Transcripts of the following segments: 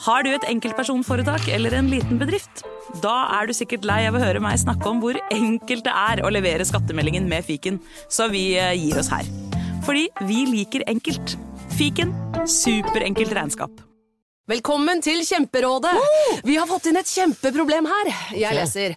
Har du et enkeltpersonforetak eller en liten bedrift? Da er du sikkert lei av å høre meg snakke om hvor enkelt det er å levere skattemeldingen med fiken, så vi eh, gir oss her. Fordi vi liker enkelt. Fiken superenkelt regnskap. Velkommen til Kjemperådet! Vi har fått inn et kjempeproblem her. Jeg leser.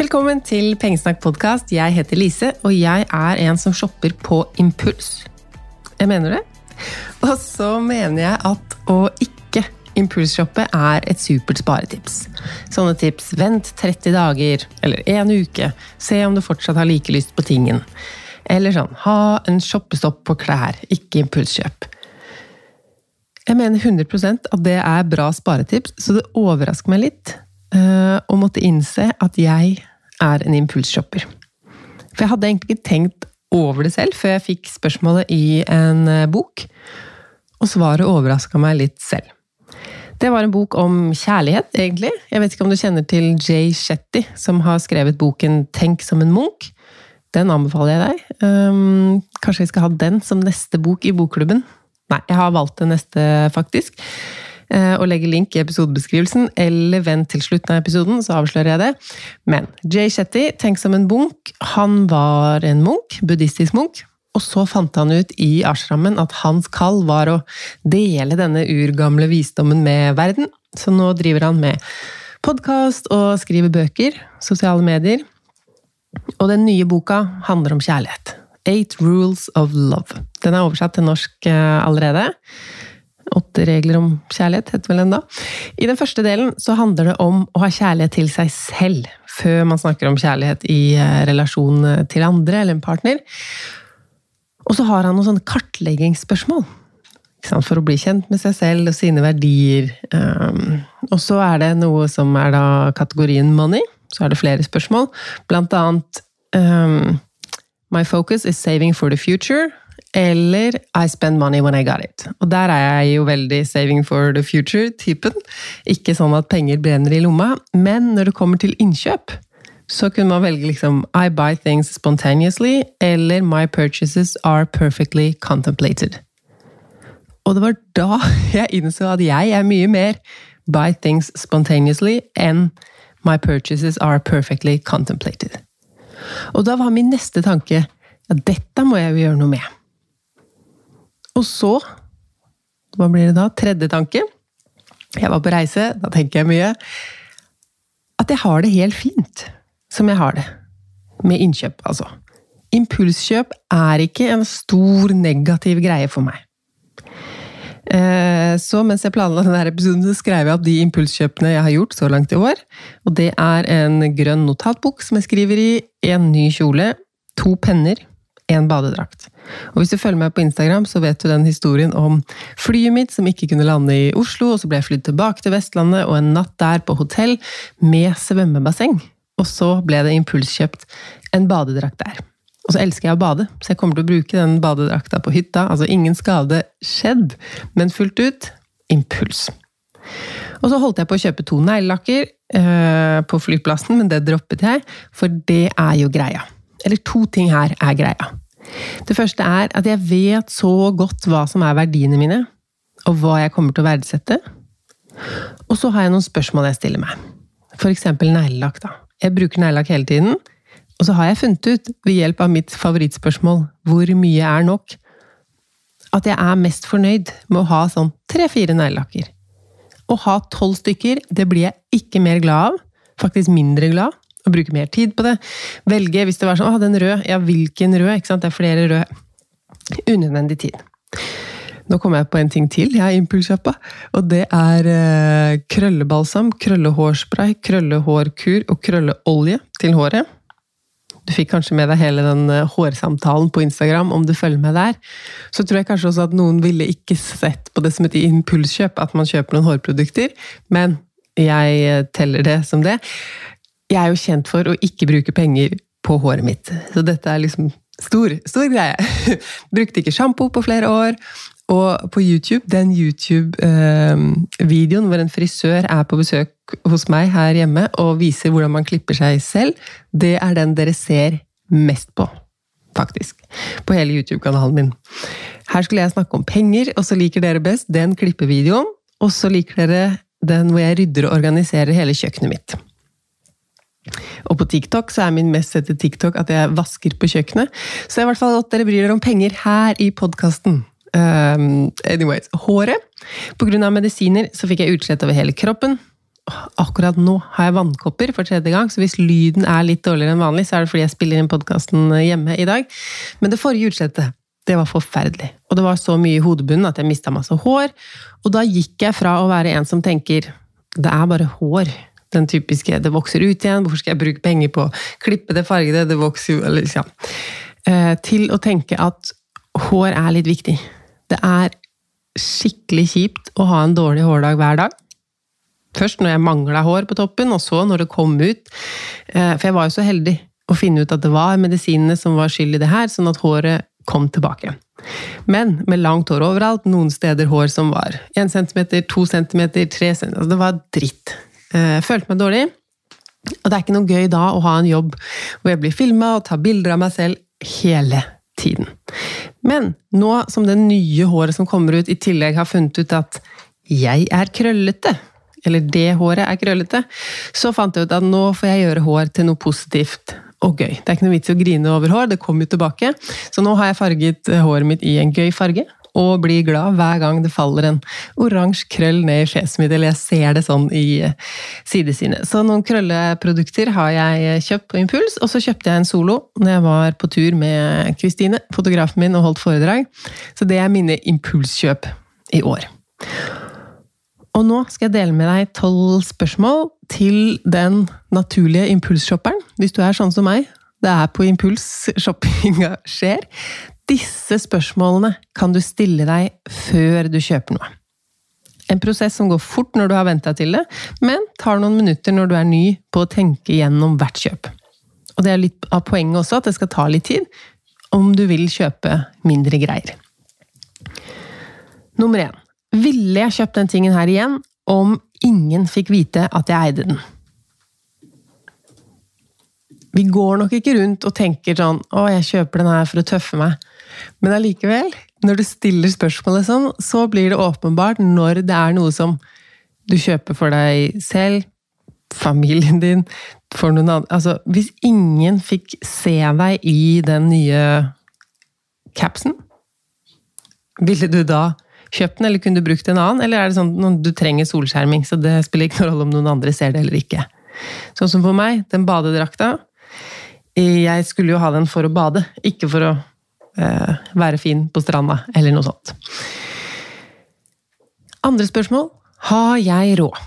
Velkommen til Pengesnakk podkast. Jeg heter Lise, og jeg er en som shopper på impuls. Jeg mener det. Og så mener jeg at å ikke impulsshoppe er et supert sparetips. Sånne tips vent 30 dager, eller en uke, se om du fortsatt har like lyst på tingen. Eller sånn ha en shoppestopp på klær, ikke impulskjøp. Jeg mener 100% at det er bra sparetips, så det overrasker meg litt eh, å måtte innse at jeg er en impulsshopper. For jeg hadde egentlig ikke tenkt over det selv før jeg fikk spørsmålet i en eh, bok, og svaret overraska meg litt selv. Det var en bok om kjærlighet, egentlig. Jeg vet ikke om du kjenner til Jay Shetty, som har skrevet boken Tenk som en Munch. Den anbefaler jeg deg. Um, kanskje vi skal ha den som neste bok i bokklubben? Nei, jeg har valgt den neste, faktisk. Uh, og legger link i episodebeskrivelsen, eller vent til slutten av episoden, så avslører jeg det. Men Jay Shetty, tenk som en bunk. han var en munk, buddhistisk munk. Og så fant han ut i ashrammen at hans kall var å dele denne urgamle visdommen med verden. Så nå driver han med podkast og skriver bøker, sosiale medier. Og den nye boka handler om kjærlighet. Eight Rules of Love. Den er oversatt til norsk eh, allerede. Åtte regler om kjærlighet, heter vel den da. I den første delen så handler det om å ha kjærlighet til seg selv, før man snakker om kjærlighet i eh, relasjon til andre eller en partner. Og så har han noen sånne kartleggingsspørsmål. For å bli kjent med seg selv og sine verdier. Um, og så er det noe som er da kategorien money. Så er det flere spørsmål. Blant annet um, My focus is saving for the future. Eller I spend money when I got it. Og der er jeg jo veldig saving for the future-typen. Ikke sånn at penger brenner i lomma. Men når det kommer til innkjøp, så kunne man velge liksom I buy things spontaneously, eller My purchases are perfectly contemplated. Og det var da jeg innså at jeg er mye mer buy things spontaneously enn My purchases are perfectly contemplated. Og da var min neste tanke at dette må jeg jo gjøre noe med. Og så, hva blir det da? Tredje tanke. Jeg var på reise, da tenker jeg mye. At jeg har det helt fint som jeg har det. Med innkjøp, altså. Impulskjøp er ikke en stor negativ greie for meg. Så mens jeg planla denne episoden, så skrev jeg opp de impulskjøpene jeg har gjort så langt i år. Og det er en grønn notatbok som jeg skriver i, en ny kjole, to penner, en badedrakt. Og hvis du følger meg på Instagram, så vet du den historien om flyet mitt som ikke kunne lande i Oslo, og så ble jeg flydd tilbake til Vestlandet, og en natt der på hotell med svømmebasseng. Og så ble det impulskjøpt en badedrakt der. Og så elsker jeg å bade, så jeg kommer til å bruke den badedrakta på hytta. Altså ingen skade skjedd, men fullt ut impuls. Og så holdt jeg på å kjøpe to neglelakker eh, på flyplassen, men det droppet jeg, for det er jo greia. Eller to ting her er greia. Det første er at jeg vet så godt hva som er verdiene mine, og hva jeg kommer til å verdsette. Og så har jeg noen spørsmål jeg stiller meg. Eksempel neglelakk, da. Jeg bruker neglelakk hele tiden, og så har jeg funnet ut, ved hjelp av mitt favorittspørsmål, hvor mye er nok, at jeg er mest fornøyd med å ha sånn tre-fire neglelakker. Å ha tolv stykker, det blir jeg ikke mer glad av. Faktisk mindre glad. Og bruke mer tid på det. Velge, hvis det var sånn 'Å, den rød', ja, hvilken rød? ikke sant? Det er flere røde. Unødvendig tid. Nå kommer jeg på en ting til jeg impulskjappa, og det er eh, krøllebalsam, krøllehårspray, krøllehårkur og krølleolje til håret. Du fikk kanskje med deg hele den eh, hårsamtalen på Instagram, om du følger med der. Så tror jeg kanskje også at noen ville ikke sett på det som et impulskjøp, at man kjøper noen hårprodukter, men jeg eh, teller det som det. Jeg er jo kjent for å ikke bruke penger på håret mitt, så dette er liksom stor, stor greie. Brukte ikke sjampo på flere år. Og på YouTube, den YouTube-videoen hvor en frisør er på besøk hos meg her hjemme og viser hvordan man klipper seg selv, det er den dere ser mest på. Faktisk. På hele YouTube-kanalen min. Her skulle jeg snakke om penger, og så liker dere best den klippevideoen. Og så liker dere den hvor jeg rydder og organiserer hele kjøkkenet mitt. Og på TikTok så er min mest sette TikTok at jeg vasker på kjøkkenet. Så i hvert fall at dere bryr dere om penger her i podkasten. Um, anyways, håret. Av medisiner så fikk jeg utslett over hele kroppen. Akkurat nå har jeg vannkopper for tredje gang, så hvis lyden er litt dårligere enn vanlig, så er det fordi jeg spiller inn podkasten hjemme i dag. Men det forrige utslettet, det var forferdelig. Og det var så mye i hodebunnen at jeg mista masse hår. Og da gikk jeg fra å være en som tenker det er bare hår, den typiske 'det vokser ut igjen', hvorfor skal jeg bruke penger på å klippe det, farge det, vokser jo eller, liksom. Til å tenke at hår er litt viktig. Det er skikkelig kjipt å ha en dårlig hårdag hver dag. Først når jeg mangla hår på toppen, og så når det kom ut. Eh, for jeg var jo så heldig å finne ut at det var medisinene som var skyld i det her, sånn at håret kom tilbake. Men med langt hår overalt, noen steder hår som var 1 cm, 2 cm, 3 cm Det var dritt. Eh, følte meg dårlig. Og det er ikke noe gøy da å ha en jobb hvor jeg blir filma og tar bilder av meg selv hele tiden. Men nå som det nye håret som kommer ut, i tillegg har funnet ut at jeg er krøllete, eller det håret er krøllete, så fant jeg ut at nå får jeg gjøre hår til noe positivt og gøy. Det er ikke noe vits i å grine over hår, det kommer jo tilbake. Så nå har jeg farget håret mitt i en gøy farge, og blir glad hver gang det faller en oransje krøll ned i fjeset mitt, eller jeg ser det sånn i eh, sidesynet. Så noen krølleprodukter har jeg kjøpt på impuls, og så kjøpte jeg en solo når jeg var på tur med Kristine, fotografen min, og holdt foredrag. Så det er mine impulskjøp i år. Og nå skal jeg dele med deg tolv spørsmål til den naturlige impulsshopperen. Hvis du er sånn som meg, det er på impuls shoppinga skjer. Disse spørsmålene kan du stille deg før du kjøper noe. En prosess som går fort når du har venta til det, men tar noen minutter når du er ny på å tenke gjennom hvert kjøp. Og det er litt av poenget også, at det skal ta litt tid om du vil kjøpe mindre greier. Nummer én. Ville jeg kjøpt den tingen her igjen om ingen fikk vite at jeg eide den? Vi går nok ikke rundt og tenker sånn 'Å, jeg kjøper den her for å tøffe meg'. Men allikevel, når du stiller spørsmålet sånn, så blir det åpenbart når det er noe som du kjøper for deg selv, familien din, for noen andre Altså, hvis ingen fikk se deg i den nye capsen, ville du da kjøpt den, eller kunne du brukt en annen? Eller er det sånn at du trenger solskjerming, så det spiller ikke noen rolle om noen andre ser det eller ikke? Sånn som for meg, den badedrakta. Jeg skulle jo ha den for å bade, ikke for å være fin på stranda, eller noe sånt. Andre spørsmål har jeg råd?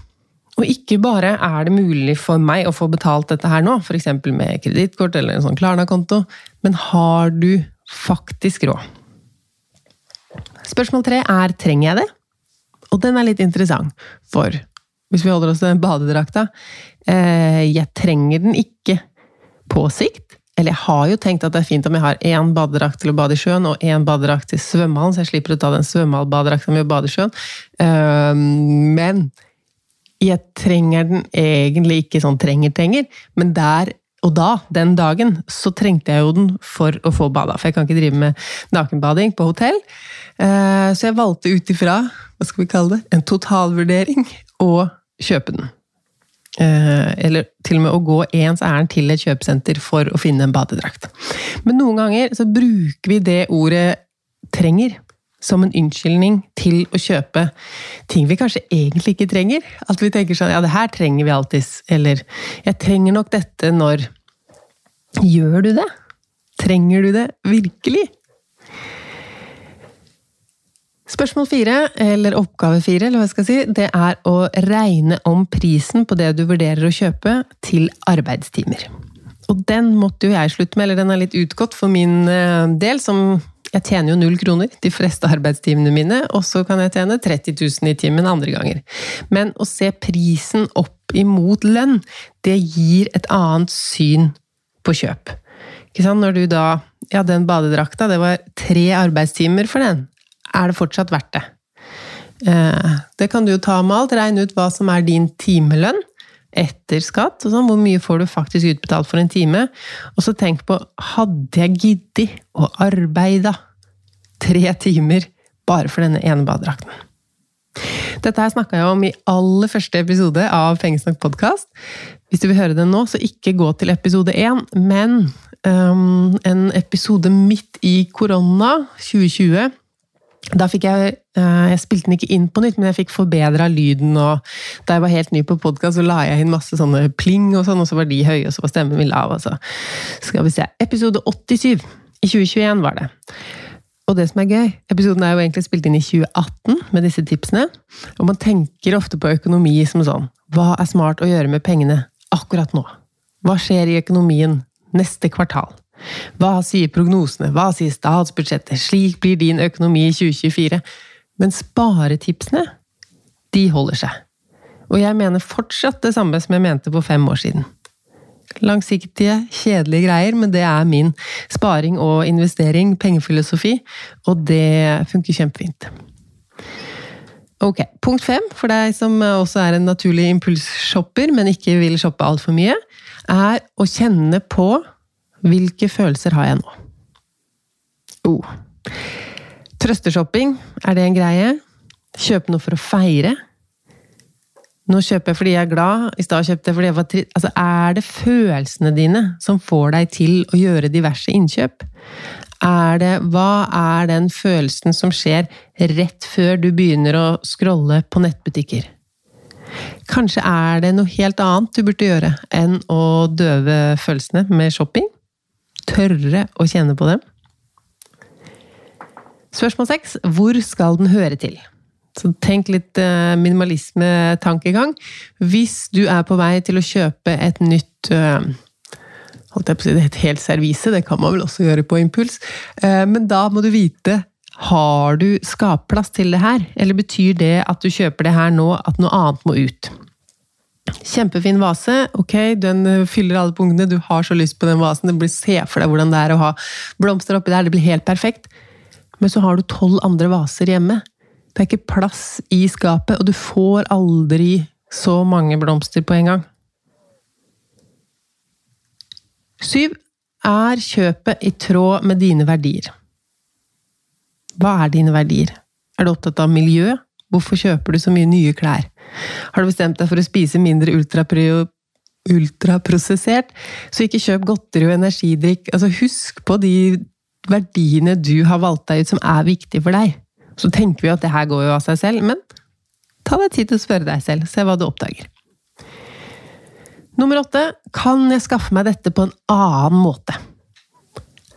Og ikke bare er det mulig for meg å få betalt dette her nå, f.eks. med kredittkort eller en sånn Klarna-konto, men har du faktisk råd. Spørsmål tre er trenger jeg det? Og den er litt interessant, for hvis vi holder oss til den badedrakta eh, Jeg trenger den ikke på sikt. Eller jeg har jo tenkt at det er fint om jeg har én badedrakt til å bade i sjøen og én badedrakt til svømmehallen, så jeg slipper å ta den svømmehallbadedrakta mi å bade i sjøen. Eh, men jeg trenger den egentlig ikke sånn trenger-trenger, men der og da, den dagen, så trengte jeg jo den for å få bada. For jeg kan ikke drive med nakenbading på hotell. Eh, så jeg valgte ut ifra hva skal vi kalle det, en totalvurdering å kjøpe den. Eh, eller til og med å gå ens ærend til et kjøpesenter for å finne en badedrakt. Men noen ganger så bruker vi det ordet 'trenger' som en unnskyldning til å kjøpe ting vi kanskje egentlig ikke trenger. At vi tenker sånn ja, det her trenger vi alltids. Eller jeg trenger nok dette når Gjør du det? Trenger du det virkelig? Spørsmål fire, eller oppgave fire, eller hva jeg skal si, det er å regne om prisen på det du vurderer å kjøpe, til arbeidstimer. Og den måtte jo jeg slutte med, eller den er litt utgått for min eh, del, som jeg tjener jo null kroner de fleste arbeidstimene mine, og så kan jeg tjene 30 000 i timen andre ganger. Men å se prisen opp imot lønn, det gir et annet syn på kjøp. Ikke sant? Når du da Ja, den badedrakta, det var tre arbeidstimer for den. Er det fortsatt verdt det? Eh, det kan du jo ta med alt. Regne ut hva som er din timelønn etter skatt. Sånn. Hvor mye får du faktisk utbetalt for en time? Og så tenk på hadde jeg giddet å arbeide tre timer bare for denne ene badedrakten? Dette her snakka jeg om i aller første episode av Pengesnakk podkast. Hvis du vil høre den nå, så ikke gå til episode én, men um, en episode midt i korona 2020. Da fikk jeg uh, Jeg spilte den ikke inn på nytt, men jeg fikk forbedra lyden. og Da jeg var helt ny på podkast, la jeg inn masse sånne pling, og sånn, og så var de høye, og så var stemmen min lav. Altså. skal vi se Episode 87 i 2021 var det. Og det som er gøy, episoden er jo egentlig spilt inn i 2018 med disse tipsene. Og man tenker ofte på økonomi som sånn Hva er smart å gjøre med pengene akkurat nå? Hva skjer i økonomien neste kvartal? Hva sier prognosene? Hva sier statsbudsjettet? Slik blir din økonomi i 2024. Men sparetipsene, de holder seg. Og jeg mener fortsatt det samme som jeg mente for fem år siden langsiktige, kjedelige greier, men det er min sparing og investering, pengefilosofi, og det funker kjempefint. Ok, Punkt fem, for deg som også er en naturlig impulsshopper, men ikke vil shoppe altfor mye, er å kjenne på hvilke følelser har jeg nå. Oh. Trøsteshopping, er det en greie? Kjøpe noe for å feire? Nå kjøper jeg fordi jeg er glad, i stad kjøpte jeg fordi jeg var trist altså, Er det følelsene dine som får deg til å gjøre diverse innkjøp? Er det Hva er den følelsen som skjer rett før du begynner å scrolle på nettbutikker? Kanskje er det noe helt annet du burde gjøre enn å døve følelsene med shopping? Tørre å kjenne på dem? Spørsmål seks. Hvor skal den høre til? Så tenk litt uh, minimalisme-tankegang. Hvis du er på vei til å kjøpe et nytt uh, holdt jeg på å si, Et helt servise, det kan man vel også gjøre på impuls. Uh, men da må du vite har du skapplass til det her, eller betyr det at du kjøper det her nå, at noe annet må ut? Kjempefin vase. Ok, den fyller alle punktene. Du har så lyst på den vasen. Det blir Se for deg hvordan det er å ha blomster oppi der. Det blir helt perfekt. Men så har du tolv andre vaser hjemme. Det er ikke plass i skapet, og du får aldri så mange blomster på en gang. Syv. Er kjøpet i tråd med dine verdier? Hva er dine verdier? Er du opptatt av miljø? Hvorfor kjøper du så mye nye klær? Har du bestemt deg for å spise mindre ultraprosessert, så ikke kjøp godteri og energidrikk. Altså, husk på de verdiene du har valgt deg ut som er viktige for deg. Så tenker vi at det her går jo av seg selv, men ta deg tid til å spørre deg selv. Se hva du oppdager. Nummer åtte kan jeg skaffe meg dette på en annen måte?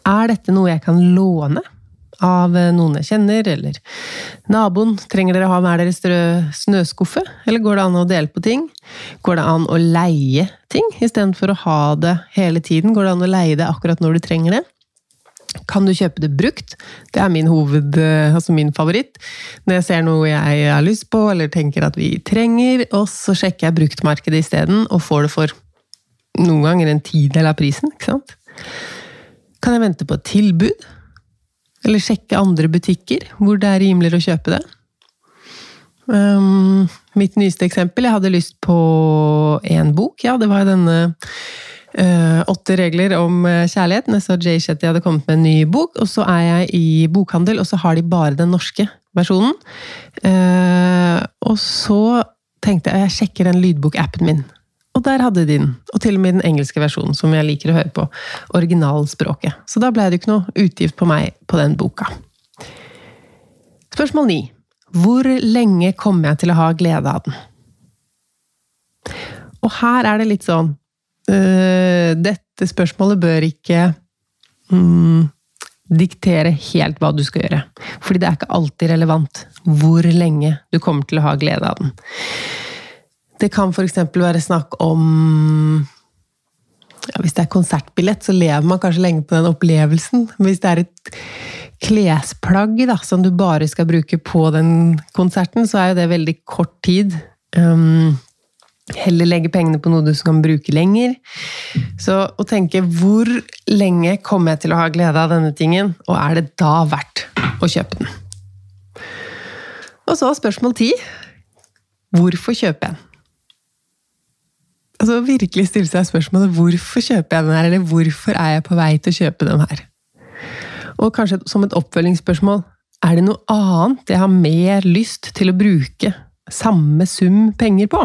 Er dette noe jeg kan låne av noen jeg kjenner, eller naboen? Trenger dere ha med deres snøskuffe, eller går det an å dele på ting? Går det an å leie ting istedenfor å ha det hele tiden? Går det an å leie det akkurat når du trenger det? Kan du kjøpe det brukt? Det er min hoved, eh, altså min favoritt. Når jeg ser noe jeg har lyst på, eller tenker at vi trenger, og så sjekker jeg bruktmarkedet isteden, og får det for noen ganger en tidel av prisen. ikke sant? Kan jeg vente på et tilbud? Eller sjekke andre butikker hvor det er rimeligere å kjøpe det? Um, mitt nyeste eksempel, jeg hadde lyst på én bok. Ja, det var denne uh, Åtte regler om eh, kjærlighet. Så Jay Shetty hadde kommet med en ny bok, og så er jeg i bokhandel, og så har de bare den norske versjonen. Uh, og så tenkte jeg jeg sjekker den lydbokappen min. Og der hadde de den. Og til og med den engelske versjonen, som jeg liker å høre på. Originalspråket. Så da ble det ikke noe utgift på meg på den boka. Spørsmål ni. Hvor lenge kommer jeg til å ha glede av den? Og her er det litt sånn øh, Dette spørsmålet bør ikke mm, diktere helt hva du skal gjøre. Fordi det er ikke alltid relevant hvor lenge du kommer til å ha glede av den. Det kan f.eks. være snakk om ja, Hvis det er konsertbillett, så lever man kanskje lenge på den opplevelsen. Hvis det er et klesplagg da, som du bare skal bruke på den konserten, så er jo det veldig kort tid. Um, heller legge pengene på noe du kan bruke lenger. Så å tenke hvor lenge kommer jeg til å ha glede av denne tingen, og er det da verdt å kjøpe den? Og så spørsmål ti. Hvorfor kjøper jeg den? Altså virkelig stille seg spørsmålet hvorfor kjøper jeg den her, eller hvorfor er jeg på vei til å kjøpe den her? Og kanskje som et oppfølgingsspørsmål er det noe annet jeg har mer lyst til å bruke samme sum penger på?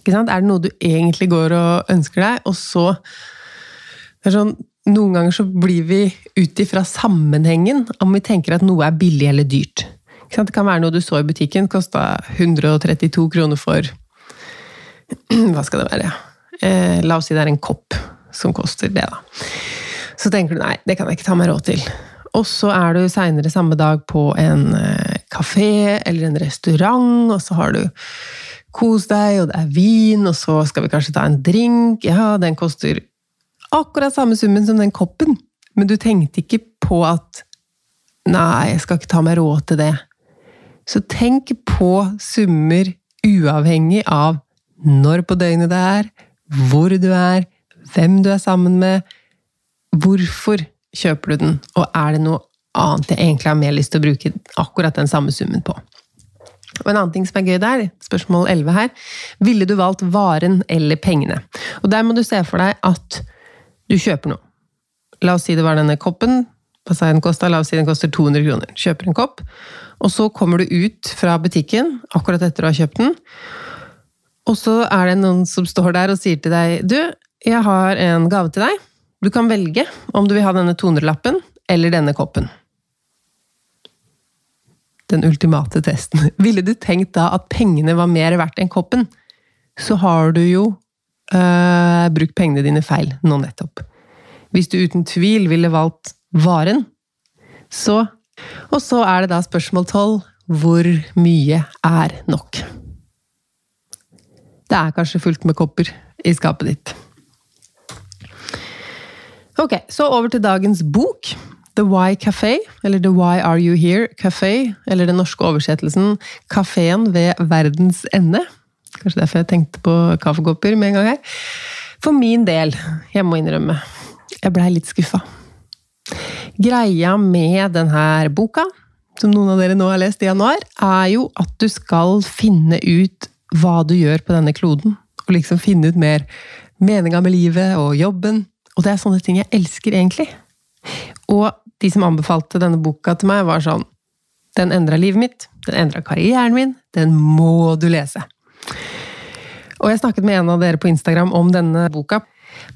Ikke sant? Er det noe du egentlig går og ønsker deg, og så det er sånn, Noen ganger så blir vi ut ifra sammenhengen om vi tenker at noe er billig eller dyrt. Det kan være noe du så i butikken, kosta 132 kroner for Hva skal det være? Eh, la oss si det er en kopp som koster det, da. Så tenker du nei, det kan jeg ikke ta meg råd til. Og så er du seinere samme dag på en eh, kafé eller en restaurant, og så har du kos deg, og det er vin, og så skal vi kanskje ta en drink. Ja, den koster akkurat samme summen som den koppen, men du tenkte ikke på at Nei, jeg skal ikke ta meg råd til det. Så tenk på summer uavhengig av når på døgnet det er, hvor du er, hvem du er sammen med. Hvorfor kjøper du den, og er det noe annet jeg egentlig har mer lyst til å bruke akkurat den samme summen på? Og En annen ting som er gøy der, spørsmål 11 her, ville du valgt varen eller pengene? Og Der må du se for deg at du kjøper noe. La oss si det var denne koppen. Hva sa den kosta? La oss si den koster 200 kroner. Kjøper en kopp, og så kommer du ut fra butikken akkurat etter å ha kjøpt den, og så er det noen som står der og sier til deg Du, jeg har en gave til deg. Du kan velge om du vil ha denne 200-lappen eller denne koppen. Den ultimate testen. Ville du tenkt da at pengene var mer verdt enn koppen, så har du jo øh, brukt pengene dine feil nå nettopp. Hvis du uten tvil ville valgt varen, så Og så er det da spørsmål tolv hvor mye er nok? Det er kanskje fullt med kopper i skapet ditt. Ok, så over til dagens bok. The Why Café, eller The Why Are You Here Café, eller den norske oversettelsen Kafeen ved verdens ende. Kanskje derfor jeg tenkte på kaffekopper med en gang her. For min del, jeg må innrømme, jeg blei litt skuffa. Greia med denne boka, som noen av dere nå har lest i januar, er jo at du skal finne ut hva du gjør på denne kloden. Og liksom finne ut mer meninga med livet og jobben. Og det er sånne ting jeg elsker, egentlig. Og de som anbefalte denne boka til meg, var sånn Den endra livet mitt. Den endra karrieren min. Den må du lese. Og jeg snakket med en av dere på Instagram om denne boka.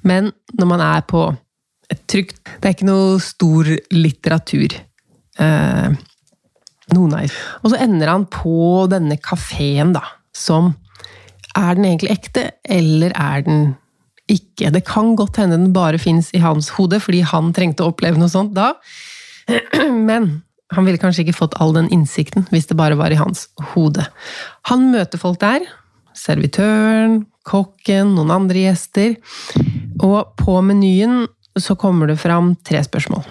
Men når man er på et trygt Det er ikke noe stor litteratur. Eh, noe nei. Og så ender han på denne kafeen, da som Er den egentlig ekte, eller er den ikke? Det kan godt hende den bare fins i hans hode, fordi han trengte å oppleve noe sånt da. Men han ville kanskje ikke fått all den innsikten hvis det bare var i hans hode. Han møter folk der. Servitøren, kokken, noen andre gjester. Og på menyen så kommer det fram tre spørsmål.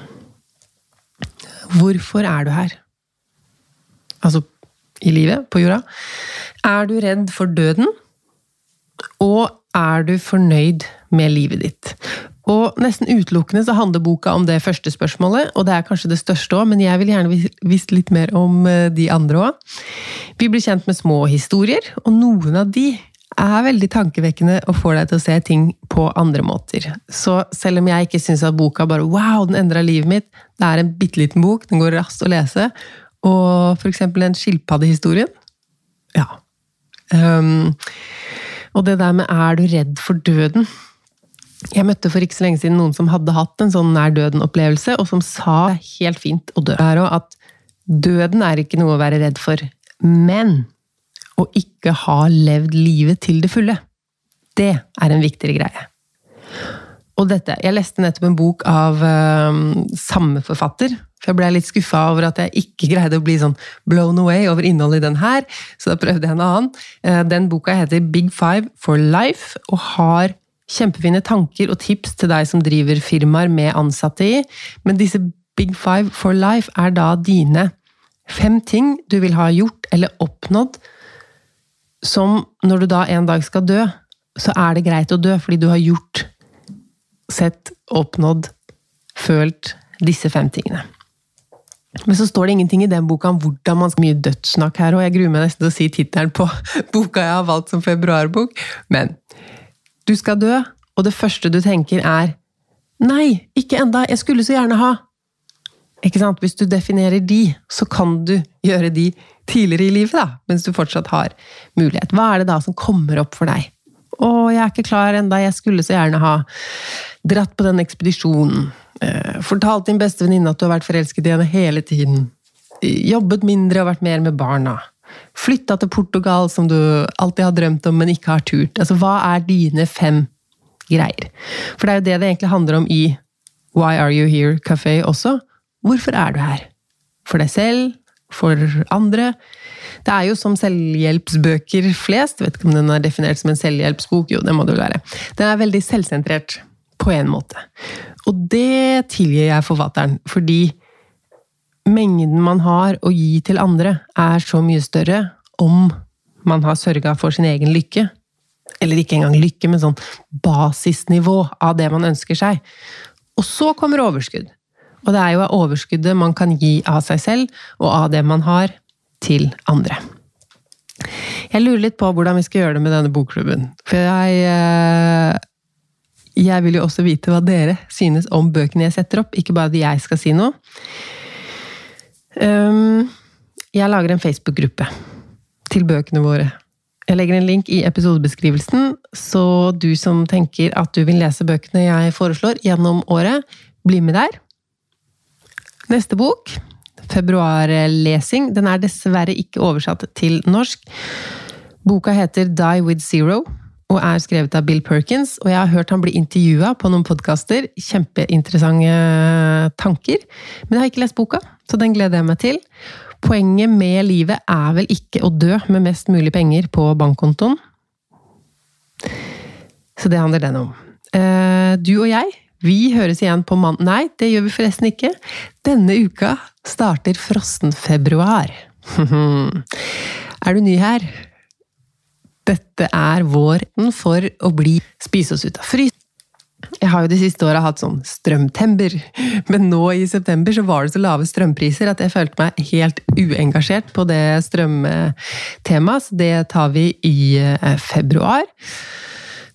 Hvorfor er du her? Altså i livet, på jorda. Er du redd for døden? Og er du fornøyd med livet ditt? Og nesten utelukkende så handler boka om det første spørsmålet, og det er kanskje det største òg, men jeg vil gjerne visst litt mer om eh, de andre òg. Vi blir kjent med små historier, og noen av de er veldig tankevekkende og får deg til å se ting på andre måter. Så selv om jeg ikke syns at boka bare wow, den endra livet mitt, det er en bitte liten bok, den går raskt å lese, og for eksempel den skilpaddehistorien Ja. Um, og det der med 'er du redd for døden'? Jeg møtte for ikke så lenge siden noen som hadde hatt en sånn nær døden-opplevelse, og som sa det er helt fint å dø. At døden er ikke noe å være redd for, men å ikke ha levd livet til det fulle. Det er en viktigere greie. Og dette, Jeg leste nettopp en bok av um, samme forfatter. For jeg ble litt skuffa over at jeg ikke greide å bli sånn blown away over innholdet i den her, så da prøvde jeg en annen. Uh, den boka heter Big Five for Life, og har kjempefine tanker og tips til deg som driver firmaer med ansatte i. Men disse Big Five for Life er da dine fem ting du vil ha gjort eller oppnådd som når du da en dag skal dø, så er det greit å dø fordi du har gjort, sett, oppnådd, følt disse fem tingene. Men så står det ingenting i den boka om hvordan man skal mye dødssnakk her, og jeg gruer meg nesten til å si tittelen på boka jeg har valgt som februarbok. Men du skal dø, og det første du tenker er Nei, ikke enda, jeg skulle så gjerne ha. Ikke sant? Hvis du definerer de, så kan du gjøre de tidligere i livet, da, mens du fortsatt har mulighet. Hva er det da som kommer opp for deg? Å, jeg er ikke klar enda, jeg skulle så gjerne ha dratt på den ekspedisjonen. Eh, fortalt din beste venninne at du har vært forelsket i henne hele tiden. Jobbet mindre og vært mer med barna. Flytta til Portugal, som du alltid har drømt om, men ikke har turt. Altså, hva er dine fem greier? For det er jo det det egentlig handler om i Why Are You Here Café også. Hvorfor er du her? For deg selv? For andre? Det er jo som selvhjelpsbøker flest. Vet ikke om den er definert som en selvhjelpsbok. Jo, det må det vel være. Den er veldig selvsentrert på en måte. Og det tilgir jeg forfatteren, fordi mengden man har å gi til andre, er så mye større om man har sørga for sin egen lykke. Eller ikke engang lykke, men sånn basisnivå av det man ønsker seg. Og så kommer overskudd. Og det er jo av overskuddet man kan gi av seg selv, og av det man har, til andre. Jeg lurer litt på hvordan vi skal gjøre det med denne bokklubben. For jeg eh, Jeg vil jo også vite hva dere synes om bøkene jeg setter opp, ikke bare at jeg skal si noe. Um, jeg lager en Facebook-gruppe til bøkene våre. Jeg legger en link i episodebeskrivelsen, så du som tenker at du vil lese bøkene jeg foreslår gjennom året, bli med der. Neste bok, februarlesing, den er dessverre ikke oversatt til norsk. Boka heter Die with Zero og er skrevet av Bill Perkins. Og jeg har hørt han bli intervjua på noen podkaster. Kjempeinteressante tanker. Men jeg har ikke lest boka, så den gleder jeg meg til. Poenget med livet er vel ikke å dø med mest mulig penger på bankkontoen. Så det handler den om. Eh, du og jeg, vi høres igjen på mann... Nei, det gjør vi forresten ikke. Denne uka starter frossen februar. er du ny her? Dette er våren for å bli spise oss ut av frys. Jeg har jo de siste åra hatt sånn strømtember, men nå i september så var det så lave strømpriser at jeg følte meg helt uengasjert på det strømtemaet, så det tar vi i eh, februar.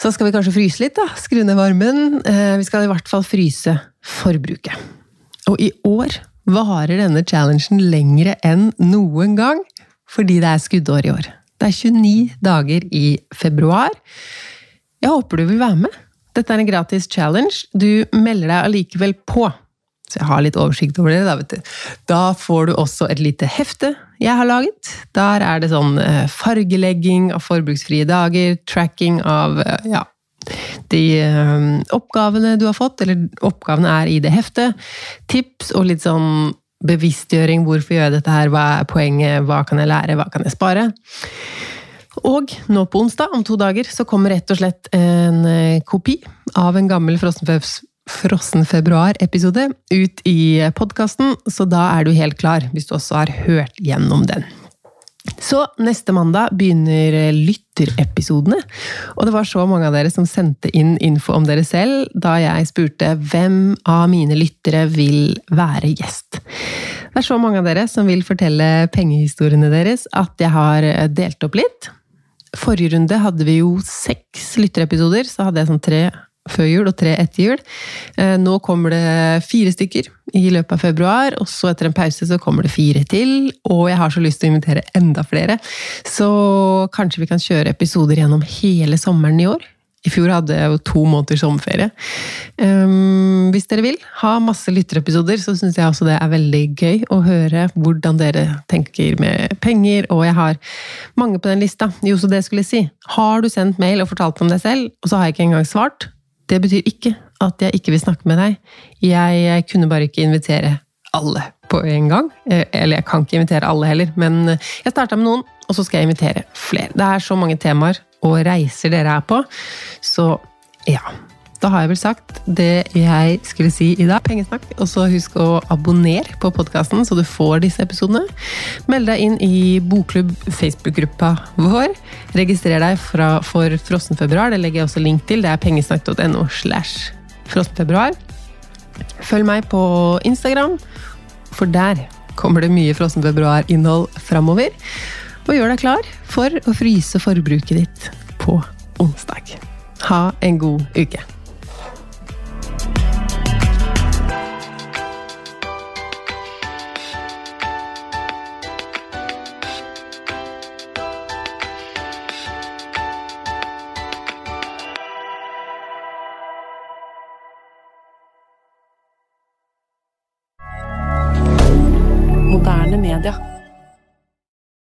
Så skal vi kanskje fryse litt, da. Skru ned varmen. Eh, vi skal i hvert fall fryse forbruket. Og i år varer denne challengen lengre enn noen gang, fordi det er skuddår i år. Det er 29 dager i februar. Jeg håper du vil være med. Dette er en gratis challenge. Du melder deg allikevel på. Så jeg har litt oversikt over det. Da, vet du. da får du også et lite hefte jeg har laget. Der er det sånn eh, fargelegging av forbruksfrie dager, tracking av eh, ja, de um, oppgavene du har fått, eller oppgavene er i det heftet. Tips og litt sånn bevisstgjøring. Hvorfor gjør jeg dette her? Hva er poenget? Hva kan jeg lære? Hva kan jeg spare? Og nå på onsdag, om to dager, så kommer rett og slett en kopi av en gammel frossen februar-episode ut i podkasten, så da er du helt klar, hvis du også har hørt gjennom den. Så neste mandag begynner lytterepisodene. Og det var så mange av dere som sendte inn info om dere selv da jeg spurte hvem av mine lyttere vil være gjest. Det er så mange av dere som vil fortelle pengehistoriene deres at jeg har delt opp litt. Forrige runde hadde vi jo seks lytterepisoder, så hadde jeg sånn tre før jul og tre etter jul. Eh, nå kommer det fire stykker i løpet av februar, og så etter en pause så kommer det fire til. Og jeg har så lyst til å invitere enda flere, så kanskje vi kan kjøre episoder gjennom hele sommeren i år. I fjor hadde jeg jo to måneders sommerferie. Um, hvis dere vil ha masse lytterepisoder, så syns jeg også det er veldig gøy å høre hvordan dere tenker med penger, og jeg har mange på den lista. Jo, så det skulle jeg si. Har du sendt mail og fortalt om deg selv, og så har jeg ikke engang svart, det betyr ikke at jeg ikke vil snakke med deg. Jeg kunne bare ikke invitere alle på en gang. Eh, eller jeg kan ikke invitere alle heller, men jeg starta med noen, og så skal jeg invitere flere. Det er så mange temaer og reiser dere er på, så ja. Da har jeg vel sagt det jeg skulle si i dag. Pengesnakk. Og så husk å abonnere på podkasten, så du får disse episodene. Meld deg inn i Bokklubb Facebook-gruppa vår. Registrer deg fra, for Frossenfebruar. Det legger jeg også link til. Det er pengesnakk.no slash frossenfebruar. Følg meg på Instagram, for der kommer det mye Frossenfebruar-innhold framover. Og gjør deg klar for å fryse forbruket ditt på onsdag. Ha en god uke.